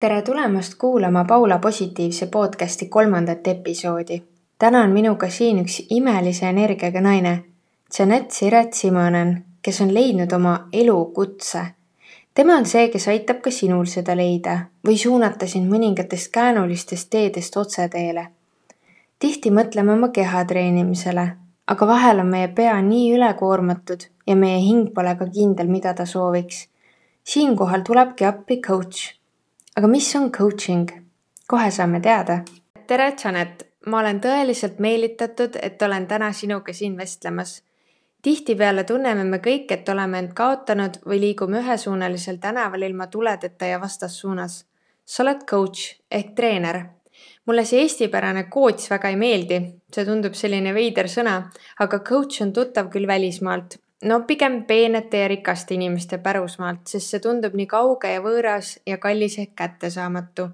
tere tulemast kuulama Paula positiivse podcasti kolmandat episoodi. täna on minuga siin üks imelise energiaga naine, Janett Siret Simonen, kes on leidnud oma elukutse. tema on see, kes aitab ka sinul seda leida või suunata sind mõningatest käänulistest teedest otseteele. tihti mõtleme oma keha treenimisele, aga vahel on meie pea nii ülekoormatud ja meie hing pole ka kindel, mida ta sooviks. siinkohal tulebki appi coach aga mis on coaching? kohe saame teada. tere, Janet, ma olen tõeliselt meelitatud, et olen täna sinuga siin vestlemas. tihtipeale tunneme me kõik, et oleme end kaotanud või liigume ühesuunalisel tänaval ilma tuledeta ja vastassuunas. sa oled coach ehk treener. mulle see eestipärane coach väga ei meeldi, see tundub selline veider sõna, aga coach on tuttav küll välismaalt no pigem peenete ja rikaste inimeste pärusmaalt, sest see tundub nii kauge ja võõras ja kallis ehk kättesaamatu.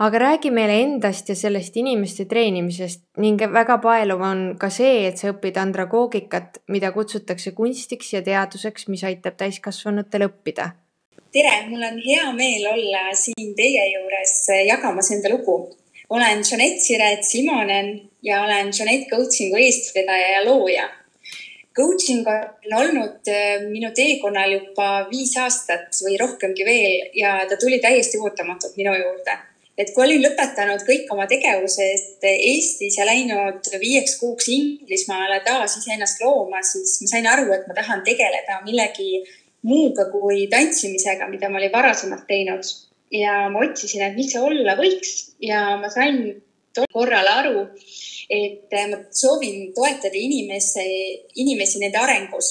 aga räägi meile endast ja sellest inimeste treenimisest ning väga paeluv on ka see, et sa õpid andragoogikat, mida kutsutakse kunstiks ja teaduseks, mis aitab täiskasvanutel õppida. tere, mul on hea meel olla siin teie juures jagamas enda lugu. olen Janett Siret Simonen ja olen Janett Coachingu eestvedaja ja looja Coaching on olnud äh, minu teekonnal juba viis aastat või rohkemgi veel ja ta tuli täiesti ootamatult minu juurde. et kui olin lõpetanud kõik oma tegevused Eestis ja läinud viieks kuuks Inglismaale taas iseennast looma, siis ma sain aru, et ma tahan tegeleda millegi muuga kui tantsimisega, mida ma olin varasemalt teinud. ja ma otsisin, et mis see olla võiks ja ma sain korral aru et äh, ma soovin toetada inimese, inimesi nende arengus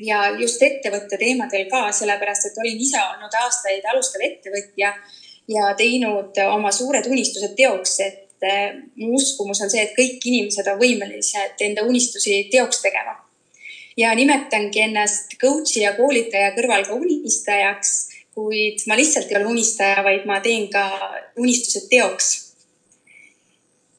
ja just ettevõtte teemadel ka, sellepärast et olin ise olnud aastaid alustav ettevõtja ja teinud oma suured unistused teoks, et äh, mu uskumus on see, et kõik inimesed on võimelised enda unistusi teoks tegema. ja nimetangi ennast coach'i ja koolitaja kõrval ka unistajaks, kuid ma lihtsalt ei ole unistaja, vaid ma teen ka unistused teoks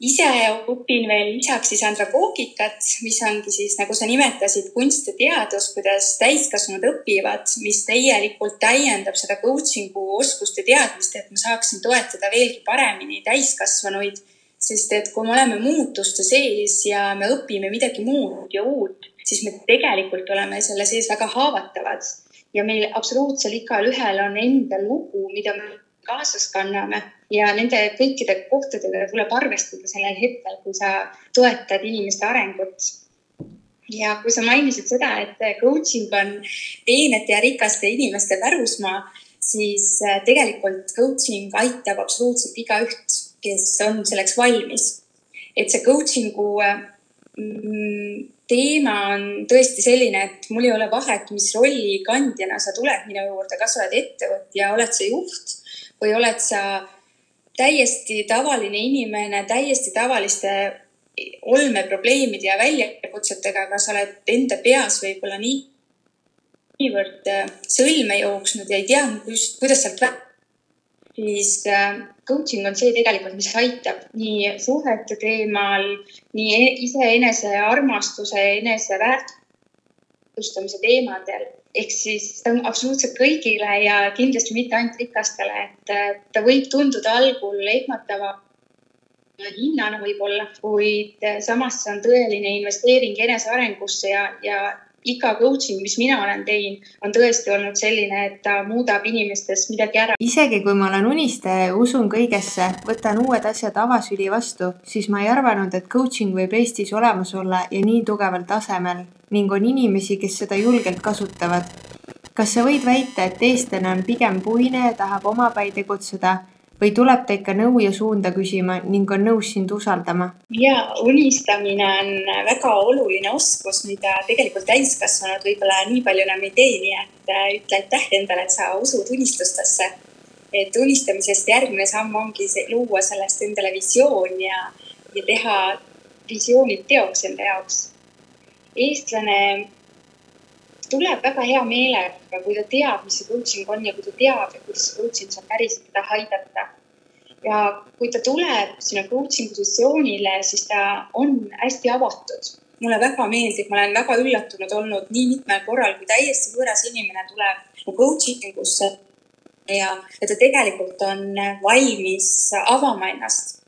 ise õpin veel lisaks siis andragoogikat, mis ongi siis, nagu sa nimetasid, kunst ja teadus, kuidas täiskasvanud õpivad, mis täielikult täiendab seda coaching'u oskust ja teadmist, et ma saaksin toetada veelgi paremini täiskasvanuid. sest et kui me oleme muutuste sees ja me õpime midagi muud ja uut, siis me tegelikult oleme selle sees väga haavatavad ja meil absoluutselt igalühel on enda lugu, mida me kaasas kanname ja nende kõikide kohtadega tuleb arvestada sellel hetkel, kui sa toetad inimeste arengut. ja kui sa mainisid seda, et coaching on peenete ja rikaste inimeste pärusmaa, siis äh, tegelikult coaching aitab absoluutselt igaüht, kes on selleks valmis. et see coaching'u mm, teema on tõesti selline, et mul ei ole vahet, mis rolli kandjana sa tuled minu juurde, kas sa oled ettevõtja, oled sa juht või oled sa täiesti tavaline inimene, täiesti tavaliste olmeprobleemide ja väljakutsetega, aga sa oled enda peas võib-olla nii, niivõrd äh, sõlme jooksnud ja ei tea, kuidas sealt välja, siis äh, coaching on see tegelikult, mis aitab nii suhete teemal, nii e-, iseenese armastuse, enese väärtustamise teemadel ehk siis ta on absoluutselt kõigile ja kindlasti mitte ainult rikastele, et ta võib tunduda algul ehmatava hinnana võib-olla, kuid samas see on tõeline investeering enesearengusse ja, ja iga coaching, mis mina olen teinud, on tõesti olnud selline, et ta muudab inimestes midagi ära. isegi kui ma olen unistaja ja usun kõigesse, võtan uued asjad avasüli vastu, siis ma ei arvanud, et coaching võib Eestis olemas olla ja nii tugeval tasemel ning on inimesi, kes seda julgelt kasutavad. kas sa võid väita, et eestlane on pigem puine ja tahab omapäi tegutseda või tuleb ta ikka nõu ja suunda küsima ning on nõus sind usaldama? ja unistamine on väga oluline oskus, mida tegelikult täiskasvanud võib-olla nii palju enam ei tee, nii et äh, ütle aitäh endale, et sa usud unistustesse. et unistamisest järgmine samm ongi see, luua sellest endale visioon ja, ja teha visioonid teoks enda jaoks. eestlane tuleb väga hea meelega, kui ta teab, mis see coaching on ja kui ta teab, kuidas see coaching saab päriselt teda aidata. ja kui ta tuleb sinna coaching positsioonile, siis ta on hästi avatud. mulle väga meeldib, ma olen väga üllatunud olnud nii mitmel korral, kui täiesti võõras inimene tuleb mu coaching usse ja, ja ta tegelikult on valmis avama ennast.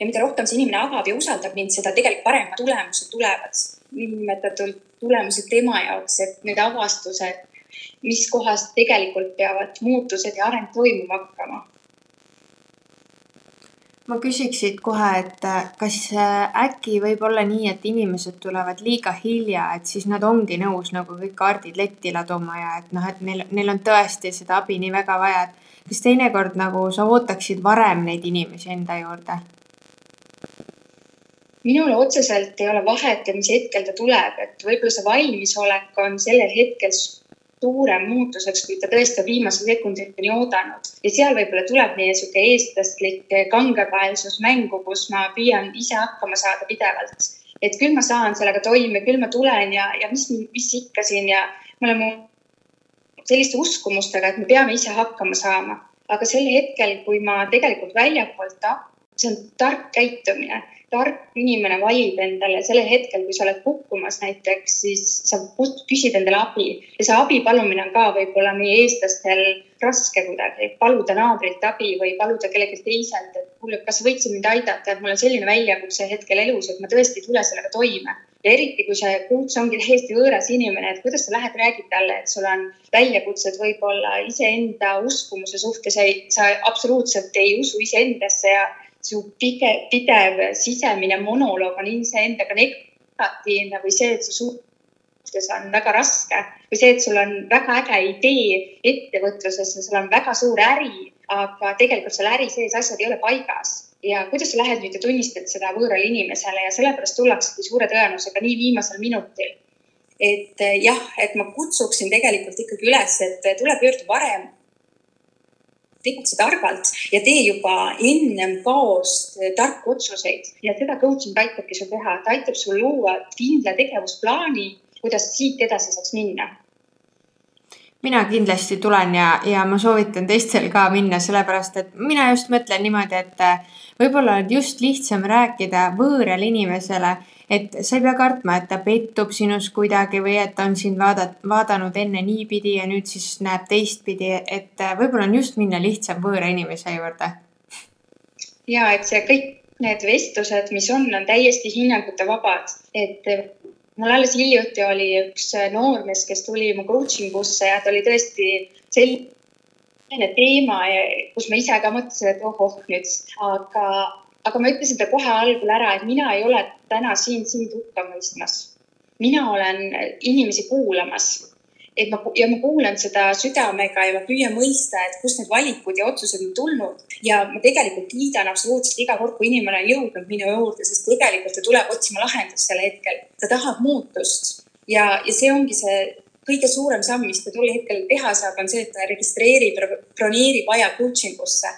ja mida rohkem see inimene avab ja usaldab mind, seda tegelikult paremad tulemused tulevad, niinimetatud tulemused tema jaoks, et need avastused, mis kohas tegelikult peavad muutused ja areng toimuma hakkama ma küsiks siit kohe, et äh, kas äh, äkki võib olla nii, et inimesed tulevad liiga hilja, et siis nad ongi nõus nagu kõik kaardid letti laduma ja et noh, et neil, neil on tõesti seda abi nii väga vaja, et kas teinekord nagu sa ootaksid varem neid inimesi enda juurde? Minule otseselt ei ole vahet, mis hetkel ta tuleb, et võib-olla see valmisolek on sellel hetkel suurem muutuseks, kui ta tõesti on viimase sekundini oodanud. ja seal võib-olla tuleb meie niisugune eestlaslik kangekaelsus mängu, kus ma püüan ise hakkama saada pidevalt. et küll ma saan sellega toime, küll ma tulen ja, ja mis, mis ikka siin ja me oleme selliste uskumustega, et me peame ise hakkama saama. aga sel hetkel, kui ma tegelikult väljapoolt, see on tark käitumine tark inimene valib endale sellel hetkel, kui sa oled kukkumas näiteks, siis sa küsid endale abi. Ja see abi palumine on ka võib-olla meie eestlastel raske kuidagi, paluda naabrilt abi või paluda kellelgi teiselt, et kuule, kas sa võiksid mind aidata, et mul on selline väljakutse hetkel elus, et ma tõesti ei tule sellega toime. Ja eriti, kui see kuuts ongi täiesti võõras inimene, et kuidas sa lähed, räägid talle, et sul on väljakutsed võib-olla iseenda uskumuse suhtes, sa absoluutselt ei usu iseendasse ja su pidev, pidev sisemine monoloog on iseendaga negatiivne või see, et su suhtes on väga raske või see, et sul on väga äge idee ettevõtluses ja sul on väga suur äri, aga tegelikult seal äri sees asjad ei ole paigas ja kuidas sa lähed nüüd ja tunnistad seda võõrale inimesele ja sellepärast tullaksegi suure tõenäosusega nii viimasel minutil. et jah, et ma kutsuksin tegelikult ikkagi üles, et tule pöördu varem tegutse targalt ja tee juba ennem kaost tarku otsuseid. Ja seda coaching aitabki sul teha, ta aitab sul luua kindla tegevusplaani, kuidas siit edasi saaks minna mina kindlasti tulen ja, ja ma soovitan teistel ka minna, sellepärast et mina just mõtlen niimoodi, et võib-olla on just lihtsam rääkida võõrale inimesele et sa ei pea kartma, et ta pettub sinus kuidagi või et ta on sind vaadat-, vaadanud enne niipidi ja nüüd siis näeb teistpidi, et äh, võib-olla on just minna lihtsam võõra inimese juurde. ja et see kõik need vestlused, mis on, on täiesti hinnangute vabad, et mul alles hiljuti oli üks äh, noormees, kes tuli mu coaching usse ja ta oli tõesti selline teema, kus ma ise ka mõtlesin, et ohoh nüüd, aga aga ma ütlesin ta kohe algul ära, et mina ei ole täna siin sind hukka mõistmas. mina olen inimesi kuulamas. Et ma ja ma kuulan seda südamega ja ma püüan mõista, et kust need valikud ja otsused on tulnud. Ja ma tegelikult kiidan absoluutselt iga kord, kui inimene on jõudnud minu juurde, sest tegelikult ta tuleb otsima lahendust sel hetkel. ta tahab muutust. Ja, ja see ongi see kõige suurem samm, mis ta tol hetkel teha saab, on see, et ta registreerib, broneerib aja coaching usse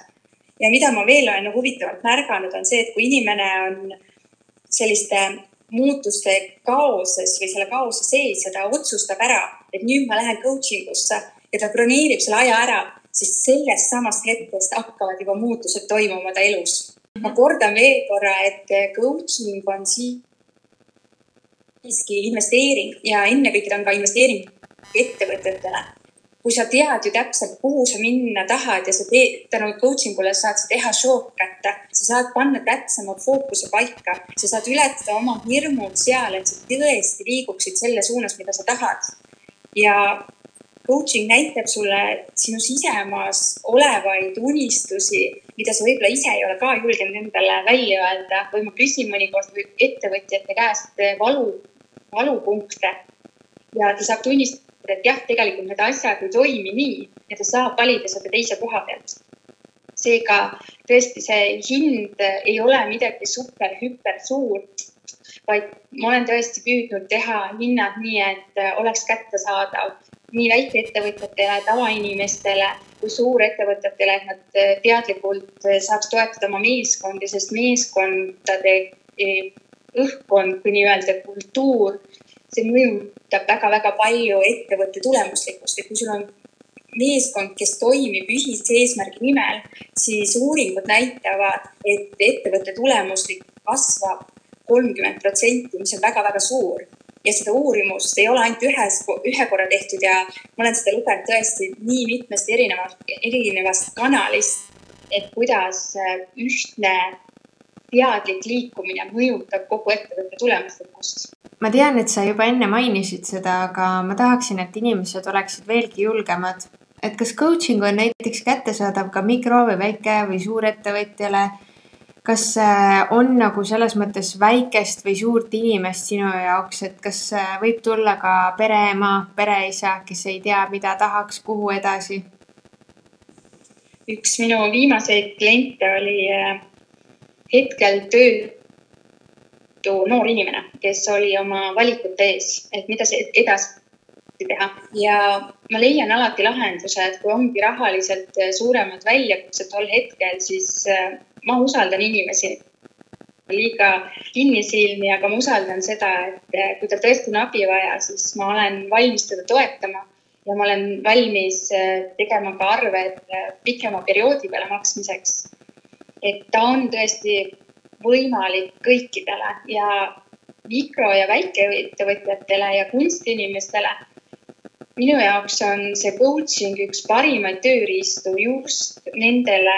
ja mida ma veel olen huvitavalt märganud, on see, et kui inimene on selliste muutuste kaoses või selle kaose sees ja ta otsustab ära, et nüüd ma lähen coaching usse ja ta broneerib selle aja ära, siis sellest samast hetkest hakkavad juba muutused toimuma ta elus. ma kordan veel korra, et coaching on siiski investeering ja ennekõike ta on ka investeering ettevõtetele kui sa tead ju täpselt, kuhu sa minna tahad ja sa teed, tänu coaching ule saad sa teha shortcut'e, sa saad panna täpsema fookuse paika, sa saad ületada oma hirmud seal, et sa tõesti liiguksid selle suunas, mida sa tahad. Ja coaching näitab sulle sinu sisemaas olevaid unistusi, mida sa võib-olla ise ei ole ka julgenud endale välja öelda või ma küsin mõnikord ettevõtjate käest valu, valupunkte ja ta saab tunnistada et jah, tegelikult need asjad ei toimi nii ja ta saab valida seda teise koha pealt. seega tõesti, see hind ei ole midagi super, hüper suurt, vaid ma olen tõesti püüdnud teha hinnad nii, et oleks kättesaadav nii väikeettevõtjatele, tavainimestele kui suurettevõtetele, et nad teadlikult saaks toetada oma meeskondi, sest meeskondade õhkkond, kui nii-öelda kultuur. See mõjutab väga-väga palju ettevõtte tulemuslikkust, et kui sul on meeskond, kes toimib ühise eesmärgi nimel, siis uuringud näitavad, et ettevõtte tulemuslikkus kasvab kolmkümmend protsenti, mis on väga-väga suur. ja seda uurimust ei ole ainult ühes, ühe korra tehtud ja ma olen seda lugenud tõesti nii mitmest erinevast, erinevast kanalist, et kuidas äh, ühtne teadlik liikumine mõjutab kogu ettevõtte tulemuslikkust. ma tean, et sa juba enne mainisid seda, aga ma tahaksin, et inimesed oleksid veelgi julgemad. et kas coaching on näiteks kättesaadav ka mikro või väike või suurettevõtjale kas on nagu selles mõttes väikest või suurt inimest sinu jaoks, et kas võib tulla ka pereema, pereisa, kes ei tea, mida tahaks, kuhu edasi? üks minu viimaseid kliente oli äh, hetkel töötu noor inimene, kes oli oma valikute ees, et mida edasi teha ja ma leian alati lahenduse, et kui ongi rahaliselt suuremad väljakutsed tol hetkel, siis äh, ma usaldan inimesi liiga kinnisilmi, aga ma usaldan seda, et eh, kui tal tõesti on abi vaja, siis ma olen valmis teda toetama ja ma olen valmis eh, tegema ka arved eh, pikema perioodi peale maksmiseks. et ta on tõesti võimalik kõikidele ja mikro- ja väikeettevõtjatele ja kunstiinimestele. minu jaoks on see coaching üks parimaid tööriistu just nendele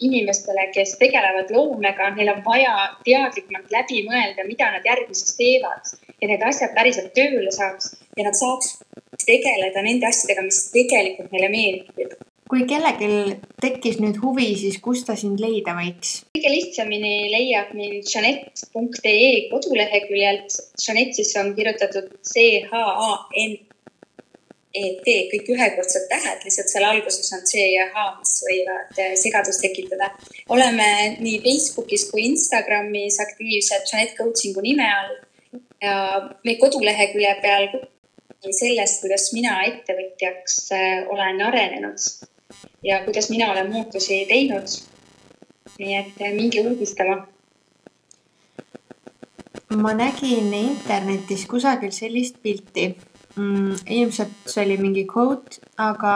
inimestele, kes tegelevad loomega, neil on vaja teadlikumalt läbi mõelda, mida nad järgmiseks teevad ja need asjad päriselt tööle saaks ja nad saaks tegeleda nende asjadega, mis tegelikult neile meeldib. kui kellelgi tekkis nüüd huvi, siis kus ta sind leida võiks? kõige lihtsamini leiab mind Jeanette.ee koduleheküljelt. Jeanette siis on kirjutatud C H A N ET, kõik ühekordsed tähed, lihtsalt seal alguses on C ja H, mis võivad äh, segadust tekitada. oleme nii Facebookis kui Instagramis aktiivsed Janet Coachingu nime all ja meie kodulehekülje peal sellest, kuidas mina ettevõtjaks äh, olen arenenud ja kuidas mina olen muutusi teinud. nii et äh, minge uudistama ma nägin internetis kusagil sellist pilti mm,. ilmselt see oli mingi quote, aga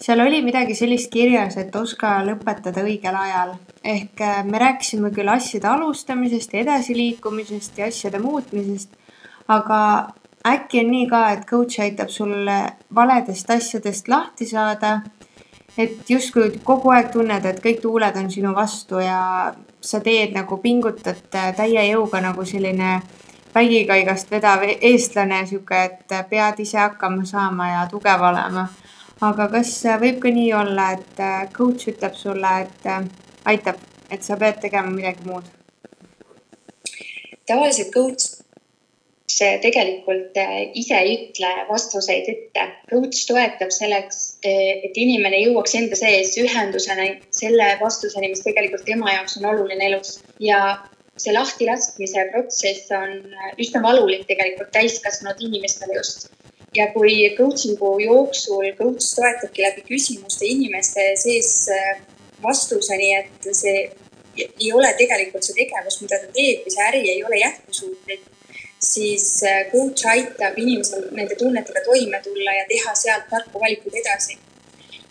seal oli midagi sellist kirjas, et oska lõpetada õigel ajal. ehk äh, me rääkisime küll asjade alustamisest ja edasiliikumisest ja asjade muutmisest, aga äkki on nii ka, et coach aitab sul valedest asjadest lahti saada. et justkui kogu aeg tunned, et kõik tuuled on sinu vastu ja sa teed nagu pingutad täie jõuga nagu selline vägikaigast vedav eestlane, sihuke, et pead ise hakkama saama ja tugev olema. aga kas võib ka nii olla, et coach ütleb sulle, et aitab, et sa pead tegema midagi muud? tavaliselt coach tegelikult ise ei ütle vastuseid ette. coach toetab selleks, et inimene jõuaks enda sees ühendusena selle vastuseni, mis tegelikult tema jaoks on oluline elus ja see lahtilaskmise protsess on üsna valulik tegelikult täiskasvanud inimestele just. ja kui coaching'u jooksul coach toetabki läbi küsimuste inimeste sees äh, vastuseni, et see ei ole tegelikult see tegevus, mida ta teeb või see äri ei ole jätkusuutlik, siis äh, coach aitab inimesel nende tunnetega toime tulla ja teha sealt tarku valikuid edasi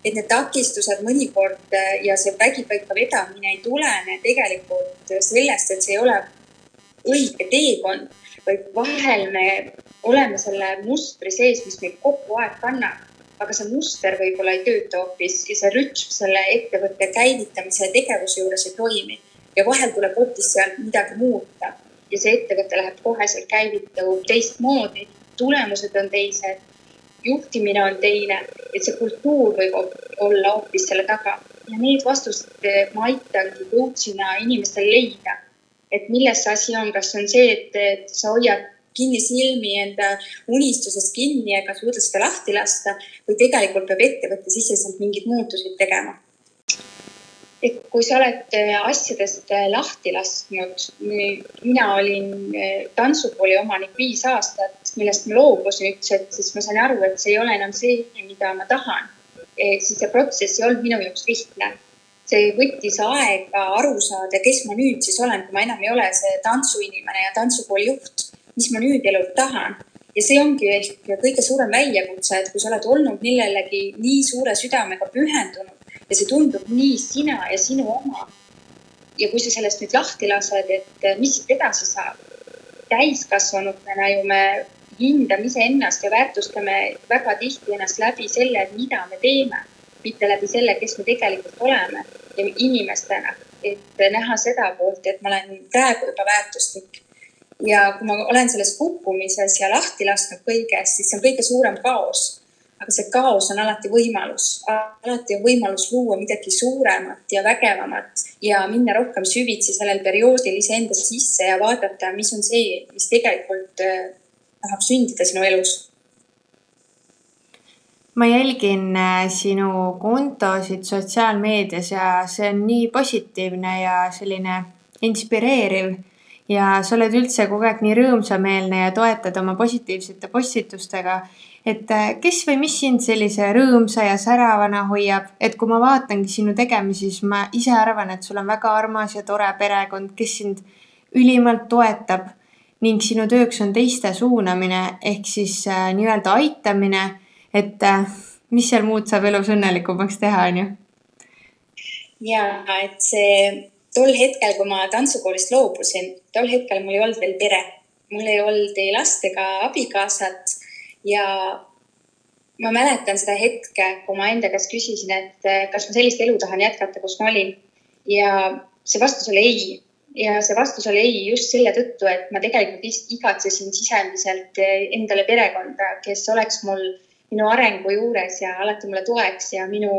et need takistused mõnikord äh, ja see vägipaika vedamine ei tulene tegelikult sellest, et see ei ole õige teekond, vaid vahel me oleme selle mustri sees, mis meid kogu aeg kannab. aga see muster võib-olla ei tööta hoopis ja see rütm selle ettevõtte käivitamise tegevuse juures ei toimi. ja vahel tuleb hoopis sealt midagi muuta ja see ettevõte läheb koheselt käivitub teistmoodi, tulemused on teised juhtimine on teine, et see kultuur võib olla hoopis selle taga. Ja need vastused ma aitangi coach'ina inimestel leida, et milles see asi on, kas on see, et, et sa hoiad kinni silmi enda unistusest kinni ega suuda seda lahti lasta või tegelikult peab ettevõtte siseselt mingeid muutuseid tegema et kui sa oled äh, asjadest äh, lahti lasknud, mina olin äh, tantsukooli omanik viis aastat, millest ma loobusin üldse, sest ma sain aru, et see ei ole enam see, mida ma tahan. siis see protsess ei olnud minu jaoks lihtne. see võttis aega aru saada, kes ma nüüd siis olen, kui ma enam ei ole see tantsuinimene ja tantsukooli juht, mis ma nüüd elult tahan ja see ongi ehk kõige suurem väljakutse, et kui sa oled olnud millelegi nii suure südamega pühendunud, ja see tundub nii sina ja sinu oma. ja kui sa sellest nüüd lahti lased, et mis siit edasi saab? täiskasvanutena ju me hindame iseennast ja väärtustame väga tihti ennast läbi selle, mida me teeme, mitte läbi selle, kes me tegelikult oleme ja inimestena, et näha seda poolt, et ma olen praegu juba väärtuslik. ja kui ma olen selles kukkumises ja lahti lasknud kõigest, siis see on kõige suurem kaos aga see kaos on alati võimalus, alati on võimalus luua midagi suuremat ja vägevamat ja minna rohkem süvitsi sellel perioodil iseendasse sisse ja vaadata, mis on see, mis tegelikult äh, tahab sündida sinu elus. ma jälgin äh, sinu kontosid sotsiaalmeedias ja see on nii positiivne ja selline inspireeriv. Ja sa oled üldse kogu aeg nii rõõmsameelne ja toetad oma positiivsete postitustega et äh, kes või mis sind sellise rõõmsa ja säravana hoiab, et kui ma vaatangi sinu tegemisi, siis ma ise arvan, et sul on väga armas ja tore perekond, kes sind ülimalt toetab. Ning sinu tööks on teiste suunamine ehk siis äh, nii-öelda aitamine, et äh, mis seal muud saab elus õnnelikumaks teha, on ju? ja et see tol hetkel, kui ma tantsukoolist loobusin, tol hetkel mul ei olnud veel pere, mul ei olnud ei last ega abikaasat ja ma mäletan seda hetke, kui ma enda käest küsisin, et eh, kas ma sellist elu tahan jätkata, kus ma olin. ja see vastus oli ei. ja see vastus oli ei just selle tõttu, et ma tegelikult igatsesin sisemiselt eh, endale perekonda, kes oleks mul minu arengu juures ja alati mulle toeks ja minu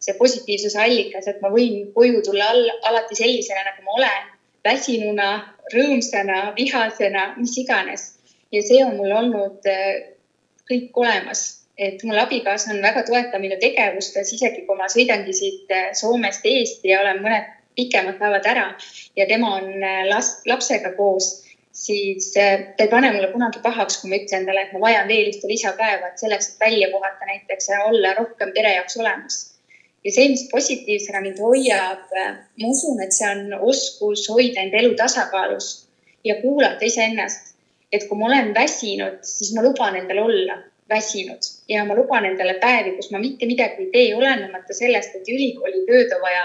see positiivsuse allikas, et ma võin koju tulla all, alati sellisena, nagu ma olen, väsinuna, rõõmsana, vihasena, mis iganes. ja see on mul olnud eh, kõik olemas, et mul abikaasa on väga toetav minu tegevustes, isegi kui ma sõidangi siit äh, Soomest Eesti ja olen mõned pikemad päevad ära ja tema on äh, last, lapsega koos, siis äh, ta ei pane mulle kunagi pahaks, kui ma ütlen talle, et ma vajan veel ühte lisapäeva, et selleks, et välja puhata näiteks ja olla rohkem pere jaoks olemas. ja see, mis positiivsena mind hoiab, ma usun, et see on oskus hoida enda elu tasakaalus ja kuulata iseennast et kui ma olen väsinud, siis ma luban endale olla väsinud ja ma luban endale päevi, kus ma mitte midagi ei tee, olenemata sellest, et ülikooli tööd on vaja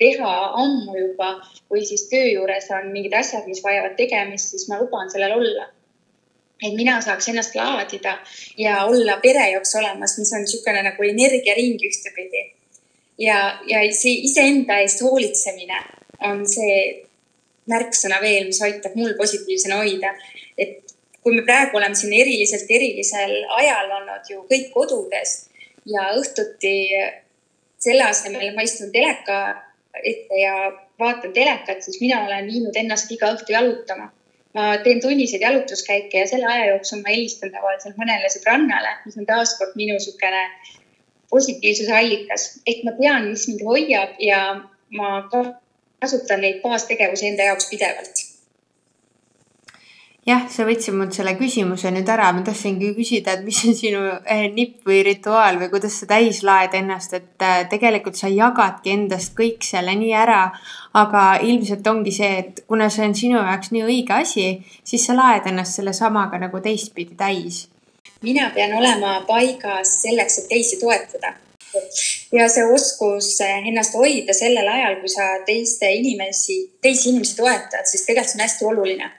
teha ammu juba või siis töö juures on mingid asjad, mis vajavad tegemist, siis ma luban sellel olla. et mina saaks ennast laadida ja olla pere jaoks olemas, mis on niisugune nagu energiaring ühtepidi. ja, ja see iseenda eest hoolitsemine on see märksõna veel, mis aitab mul positiivsena hoida et kui me praegu oleme siin eriliselt erilisel ajal olnud ju kõik kodudes ja õhtuti selle asemel ma istun teleka ette ja vaatan telekat, siis mina olen viinud ennast iga õhtu jalutama. ma teen tunniseid jalutuskäike ja selle aja jooksul ma helistan tavaliselt mõnele sõbrannale, mis on taaskord minu niisugune positiivsuse allikas, ehk ma tean, mis mind hoiab ja ma kasutan neid baastegevusi enda jaoks pidevalt. Jah, sa võtsid mult selle küsimuse nüüd ära, ma tahtsingi küsida, et mis on sinu eh, nipp või rituaal või kuidas sa täis laed ennast, et eh, tegelikult sa jagadki endast kõik selle nii ära, aga ilmselt ongi see, et kuna see on sinu jaoks nii õige asi, siis sa laed ennast sellesamaga nagu teistpidi täis. Mina pean olema paigas selleks, et teisi toetada ja see oskus ennast hoida sellel ajal, kui sa teiste inimesi, teisi inimesi toetad, siis tegelikult see on hästi oluline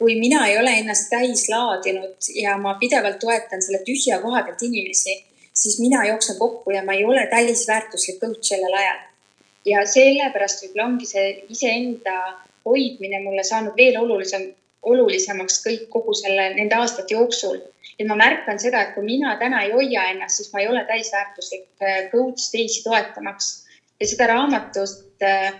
kui mina ei ole ennast täis laadinud ja ma pidevalt toetan selle tühja koha pealt inimesi, siis mina jooksen kokku ja ma ei ole täisväärtuslik coach sellel ajal. ja sellepärast võib-olla ongi see iseenda hoidmine mulle saanud veel olulisem, olulisemaks kõik kogu selle, nende aastate jooksul. et ma märkan seda, et kui mina täna ei hoia ennast, siis ma ei ole täisväärtuslik äh, coach teisi toetamaks ja seda raamatust äh,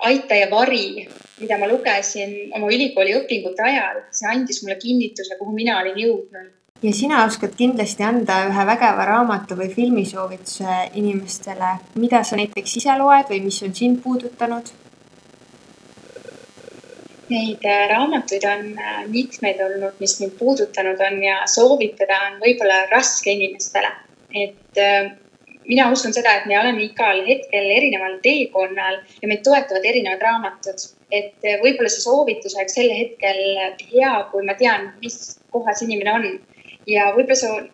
Aita ja vari, mida ma lugesin oma ülikooli õpingute ajal, see andis mulle kinnituse, kuhu mina olin jõudnud. ja sina oskad kindlasti anda ühe vägeva raamatu või filmisoovituse inimestele, mida sa näiteks ise loed või mis on sind puudutanud? Neid äh, raamatuid on äh, mitmeid olnud, mis mind puudutanud on ja soovitada on võib-olla raske inimestele, et äh, mina usun seda, et me oleme igal hetkel erineval teekonnal ja meid toetavad erinevad raamatud. et võib-olla see soovitus oleks sel hetkel hea, kui ma tean, mis kohas inimene on ja võib-olla see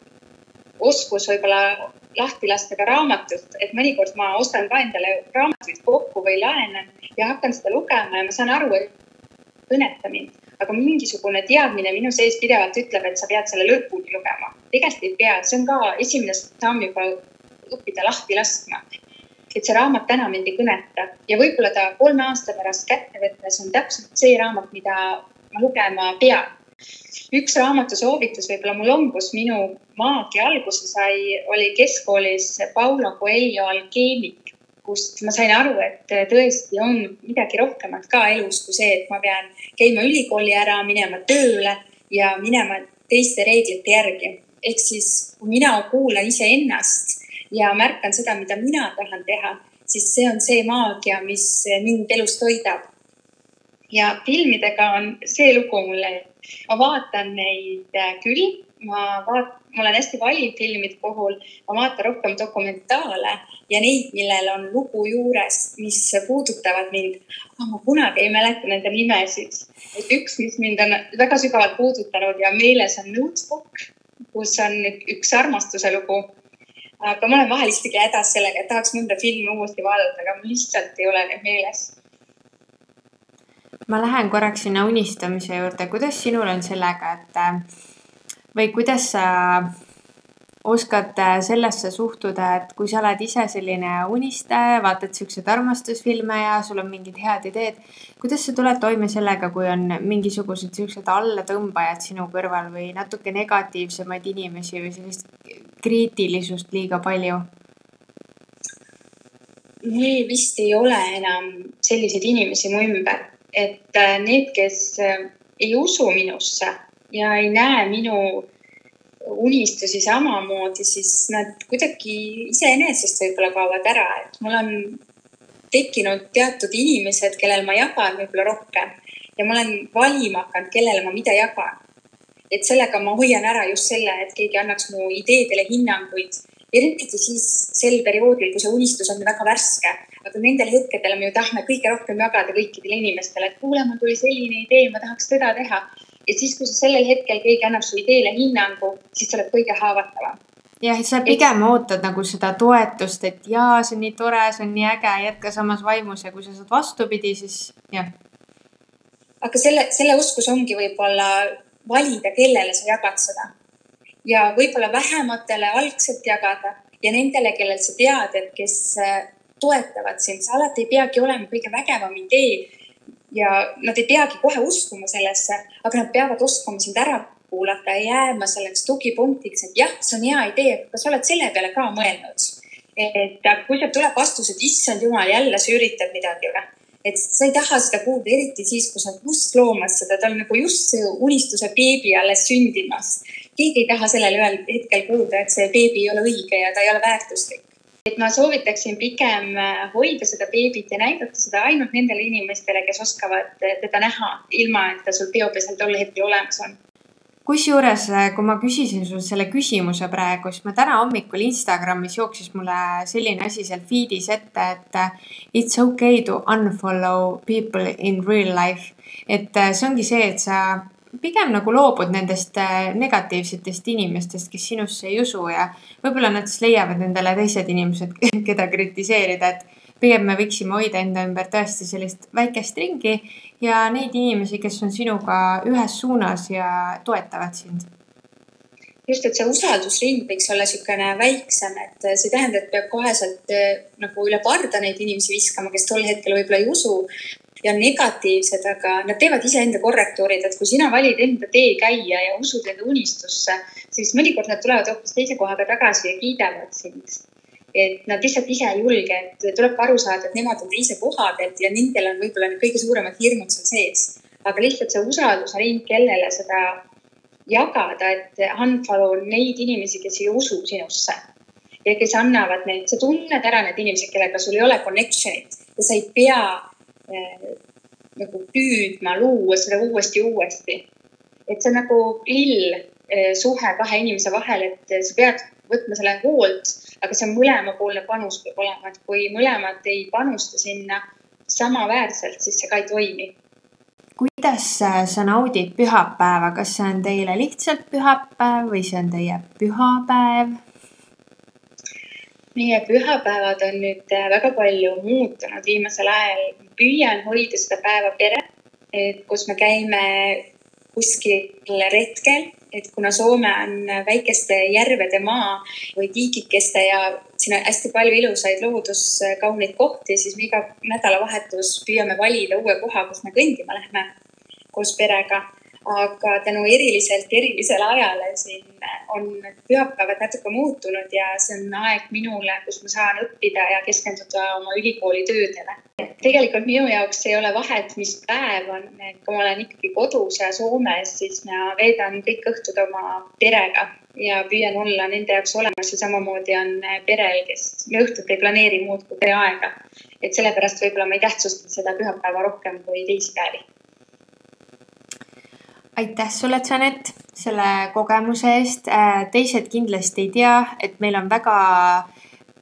oskus võib-olla lahti lasta ka raamatut, et mõnikord ma ostan ka endale raamatuid kokku või laenan ja hakkan seda lugema ja ma saan aru, et kõneta mind aga mingisugune teadmine minu sees pidevalt ütleb, et sa pead selle lõpuni lugema. tegelikult ei pea, see on ka esimene samm juba õppida lahti laskma. et see raamat täna mind ei kõneta ja võib-olla ta kolme aasta pärast kätte võttes on täpselt see raamat, mida ma lugema pean. üks raamatu soovitus võib-olla mul on, kus minu maagia alguse sai, oli keskkoolis Paulo Coelho Alkeemik kust ma sain aru, et tõesti on midagi rohkemat ka elus kui see, et ma pean käima ülikooli ära, minema tööle ja minema teiste reeglite järgi. ehk siis, kui mina kuulan iseennast ja märkan seda, mida mina tahan teha, siis see on see maagia, mis mind elus toidab. ja filmidega on see lugu mulle, ma vaatan neid küll, ma vaat-, ma olen hästi valiv filmide puhul, ma vaatan rohkem dokumentaale ja neid, millel on lugu juures, mis puudutavad mind. aga ma kunagi ei mäleta nende nimesid. et üks, mis mind on väga sügavalt puudutanud ja meeles on Notebook, kus on üks armastuse lugu. aga ma olen vahel isegi hädas sellega, et tahaks mõnda filmi uuesti vaadata, aga mul lihtsalt ei ole need meeles ma lähen korraks sinna unistamise juurde, kuidas sinul on sellega, et või kuidas sa oskad äh, sellesse suhtuda, et kui sa oled ise selline unistaja, vaatad siukseid armastusfilme ja sul on mingid head ideed. kuidas sa tuled toime sellega, kui on mingisugused siuksed allatõmbajad sinu kõrval või natuke negatiivsemaid inimesi või sellist kriitilisust liiga palju? mul vist ei ole enam selliseid inimesi mu ümber, et äh, need, kes äh, ei usu minusse ja ei näe minu unistusi samamoodi, siis nad kuidagi iseenesest võib-olla kaovad ära, et mul on tekkinud teatud inimesed, kellel ma jagan võib-olla rohkem ja ma olen valima hakanud, kellele ma mida jagan. et sellega ma hoian ära just selle, et keegi annaks mu ideedele hinnanguid, eriti siis sel perioodil, kui see unistus on väga värske, aga nendel hetkedel me ju tahame kõige rohkem jagada kõikidele inimestele, et kuule, mul tuli selline idee, ma tahaks seda teha ja siis, kui sellel hetkel keegi annab su ideele hinnangu, siis sa oled kõige haavatavam. jah, et sa pigem et... ootad nagu seda toetust, et jaa, see on nii tore, see on nii äge, jätka samas vaimus ja kui sa saad vastupidi, siis jah. aga selle, selle oskus ongi võib-olla valida, kellele sa jagad seda ja võib-olla vähematele algselt jagada ja nendele, kellel sa tead, et kes toetavad sind, sa alati ei peagi olema kõige vägevam idee ja nad ei peagi kohe uskuma sellesse, aga nad peavad oskama sind ära kuulata ja jääma selleks tugipunktiks, et jah, see on hea idee, kas sa oled selle peale ka mõelnud? et kui sealt tuleb vastus, et issand jumal, jälle sa üritad midagi või? et sa ei taha seda kuulda, eriti siis, kui sa oled just loomas seda, tal nagu just see unistuse beebi alles sündimas. keegi ei taha sellel ühel hetkel kuulda, et see beebi ei ole õige ja ta ei ole väärtuslik et ma soovitaksin pigem äh, hoida seda beebit ja näidata seda ainult nendele inimestele, kes oskavad äh, teda näha, ilma et ta sul peopesel tol hetkel olemas on kusjuures, äh, kui ma küsisin sul selle küsimuse praegu, siis ma täna hommikul Instagramis jooksis mulle selline asi seal feed'is ette, et it's okay to unfollow people in real life. et see ongi see, et sa pigem nagu loobud nendest äh, negatiivsetest inimestest, kes sinusse ei usu ja võib-olla nad siis leiavad endale teised inimesed, keda kritiseerida, et pigem me võiksime hoida enda ümber tõesti sellist väikest ringi ja neid inimesi, kes on sinuga ühes suunas ja toetavad sind. Just, et see usaldusring võiks olla niisugune väiksem, et see ei tähenda, et peab koheselt äh, nagu üle parda neid inimesi viskama, kes tol hetkel võib-olla ei usu, ja negatiivsed, aga nad teevad iseenda korrektuurid, et kui sina valid enda tee käia ja usud enda unistusse, siis mõnikord nad tulevad hoopis teise kohaga tagasi ja kiidavad sind. et nad lihtsalt ise ei julge, et tuleb ka aru saada, et nemad on teise koha pealt ja nendel on võib-olla need kõige suuremad hirmud seal sees. aga lihtsalt see usaldusring, kellele seda jagada, et unfollow neid inimesi, kes ei usu sinusse ja kes annavad neid, sa tunned ära need inimesed, kellega sul ei ole connection'it ja sa ei pea nagu püüdma luua seda uuesti uuesti. et see on nagu lill äh, suhe kahe inimese vahel, et sa pead võtma selle hoolt, aga see mõlemapoolne panus peab olema, et kui mõlemad ei panusta sinna samaväärselt, siis see ka ei toimi. kuidas sa naudid pühapäeva, kas see on teile lihtsalt pühapäev või see on teie pühapäev? Meie pühapäevad on nüüd äh, väga palju muutunud viimasel ajal. püüan hoida seda päeva pere, et kus me käime kuskil retkel, et kuna Soome on väikeste järvede maa või tiigikeste ja siin on hästi palju ilusaid looduskauneid kohti, siis me iga nädalavahetus püüame valida uue koha, kus me kõndima lähme koos perega aga tänu eriliselt erilisele ajale siin on pühapäevad natuke muutunud ja see on aeg minule, kus ma saan õppida ja keskenduda oma ülikooli töödele. tegelikult minu jaoks ei ole vahet, mis päev on, et kui ma olen ikkagi kodus ja Soomes, siis ma veedan kõik õhtud oma perega ja püüan olla nende jaoks olemas ja samamoodi on perel, kes me õhtut ei planeeri muud kui pereaega. et sellepärast võib-olla ma ei tähtsusta seda pühapäeva rohkem kui teisi päevi aitäh sulle, Janet, selle kogemuse eest. Äh, teised kindlasti ei tea, et meil on väga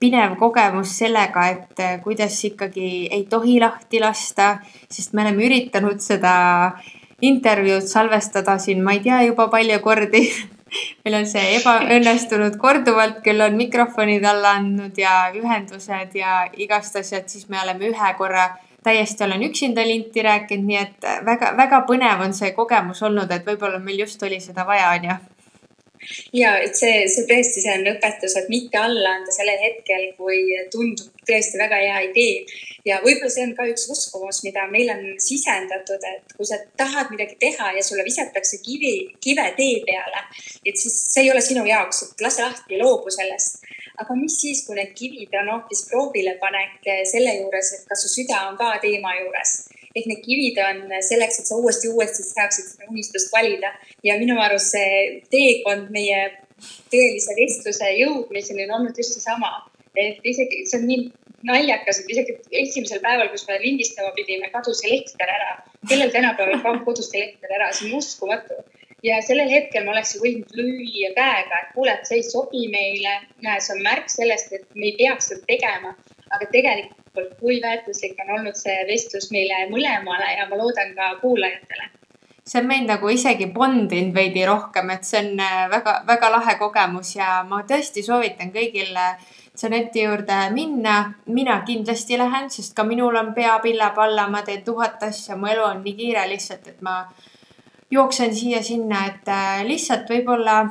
pinev kogemus sellega, et äh, kuidas ikkagi ei tohi lahti lasta, sest me oleme üritanud seda intervjuud salvestada siin, ma ei tea juba palju kordi meil on see ebaõnnestunud korduvalt, küll on mikrofonid alla andnud ja ühendused ja igast asjad, siis me oleme ühe korra täiesti olen üksinda linti rääkinud, nii et väga-väga põnev on see kogemus olnud, et võib-olla meil just oli seda vaja, onju ja et see, see tõesti, see on õpetus, et mitte alla anda sellel hetkel, kui tundub tõesti väga hea idee. ja võib-olla see on ka üks uskumus, mida meil on sisendatud, et kui sa tahad midagi teha ja sulle visatakse kivi, kive tee peale, et siis see ei ole sinu jaoks, et lase lahti, loobu sellest aga mis siis, kui need kivid on hoopis proovilepanek selle juures, et kas su süda on ka teema juures ehk need kivid on selleks, et sa uuesti, uuesti saaksid seda unistust valida ja minu arust see teekond meie tõelise vestluse jõudmiseni on olnud just seesama. et isegi see on nii naljakas, et isegi esimesel päeval, kus me lindistama pidime, kadus elekter ära. kellel tänapäeval kaob kodust elekter ära, see on uskumatu ja sellel hetkel ma oleksin võinud lüüa käega, et kuule, see ei sobi meile. see on märk sellest, et me ei peaks seda tegema, aga tegelikult kui väärtuslik on olnud see vestlus meile mõlemale ja ma loodan ka kuulajatele see on meid nagu isegi bondinud veidi rohkem, et see on väga-väga äh, lahe kogemus ja ma tõesti soovitan kõigil Janeti juurde minna. mina kindlasti lähen, sest ka minul on pea pilla palla, ma teen tuhat asja, mu elu on nii kiire lihtsalt, et ma jooksen siia-sinna, et äh, lihtsalt võib-olla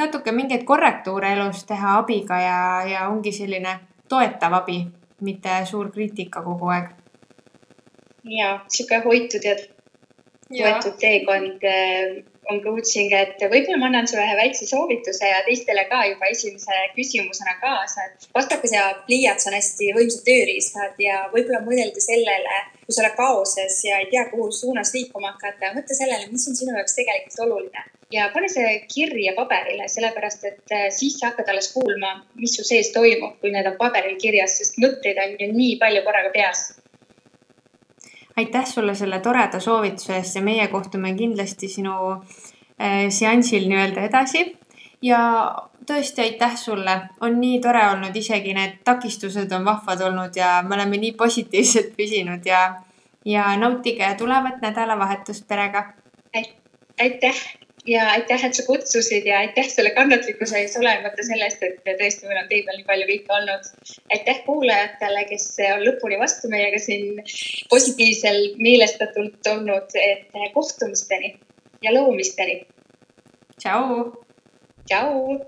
natuke mingeid korrektuure elus teha abiga ja, ja ongi selline toetav abi, mitte suur kriitika kogu aeg. ja sihuke hoitud ja toetud teekond äh, on coaching, et võib-olla ma annan sulle ühe väikse soovituse ja teistele ka juba esimese küsimusena kaasa, et vastakas ja pliiats on hästi võimsad tööriistad ja võib-olla mõelda sellele, kui sa oled kaoses ja ei tea, kuhu suunas liikuma hakata, mõtle sellele, mis on sinu jaoks tegelikult oluline. Ja pane see kirja paberile, sellepärast et äh, siis sa hakkad alles kuulma, mis su sees toimub, kui need on paberil kirjas, sest mõtteid on ju nii palju korraga peas aitäh sulle selle toreda soovituse eest ja meie kohtume kindlasti sinu äh, seansil nii-öelda edasi. ja tõesti aitäh sulle, on nii tore olnud, isegi need takistused on vahvad olnud ja me oleme nii positiivselt püsinud ja, ja nautige tulevat nädalavahetust perega. aitäh ja aitäh, et sa kutsusid ja aitäh selle kannatlikkuse eest, olenemata sellest, et tõesti meil on tee peal nii palju kõike olnud. aitäh kuulajatele, kes on lõpuni vastu meiega siin positiivsel meelestatult olnud, et kohtumisteni ja loomisteni. tšau. tšau.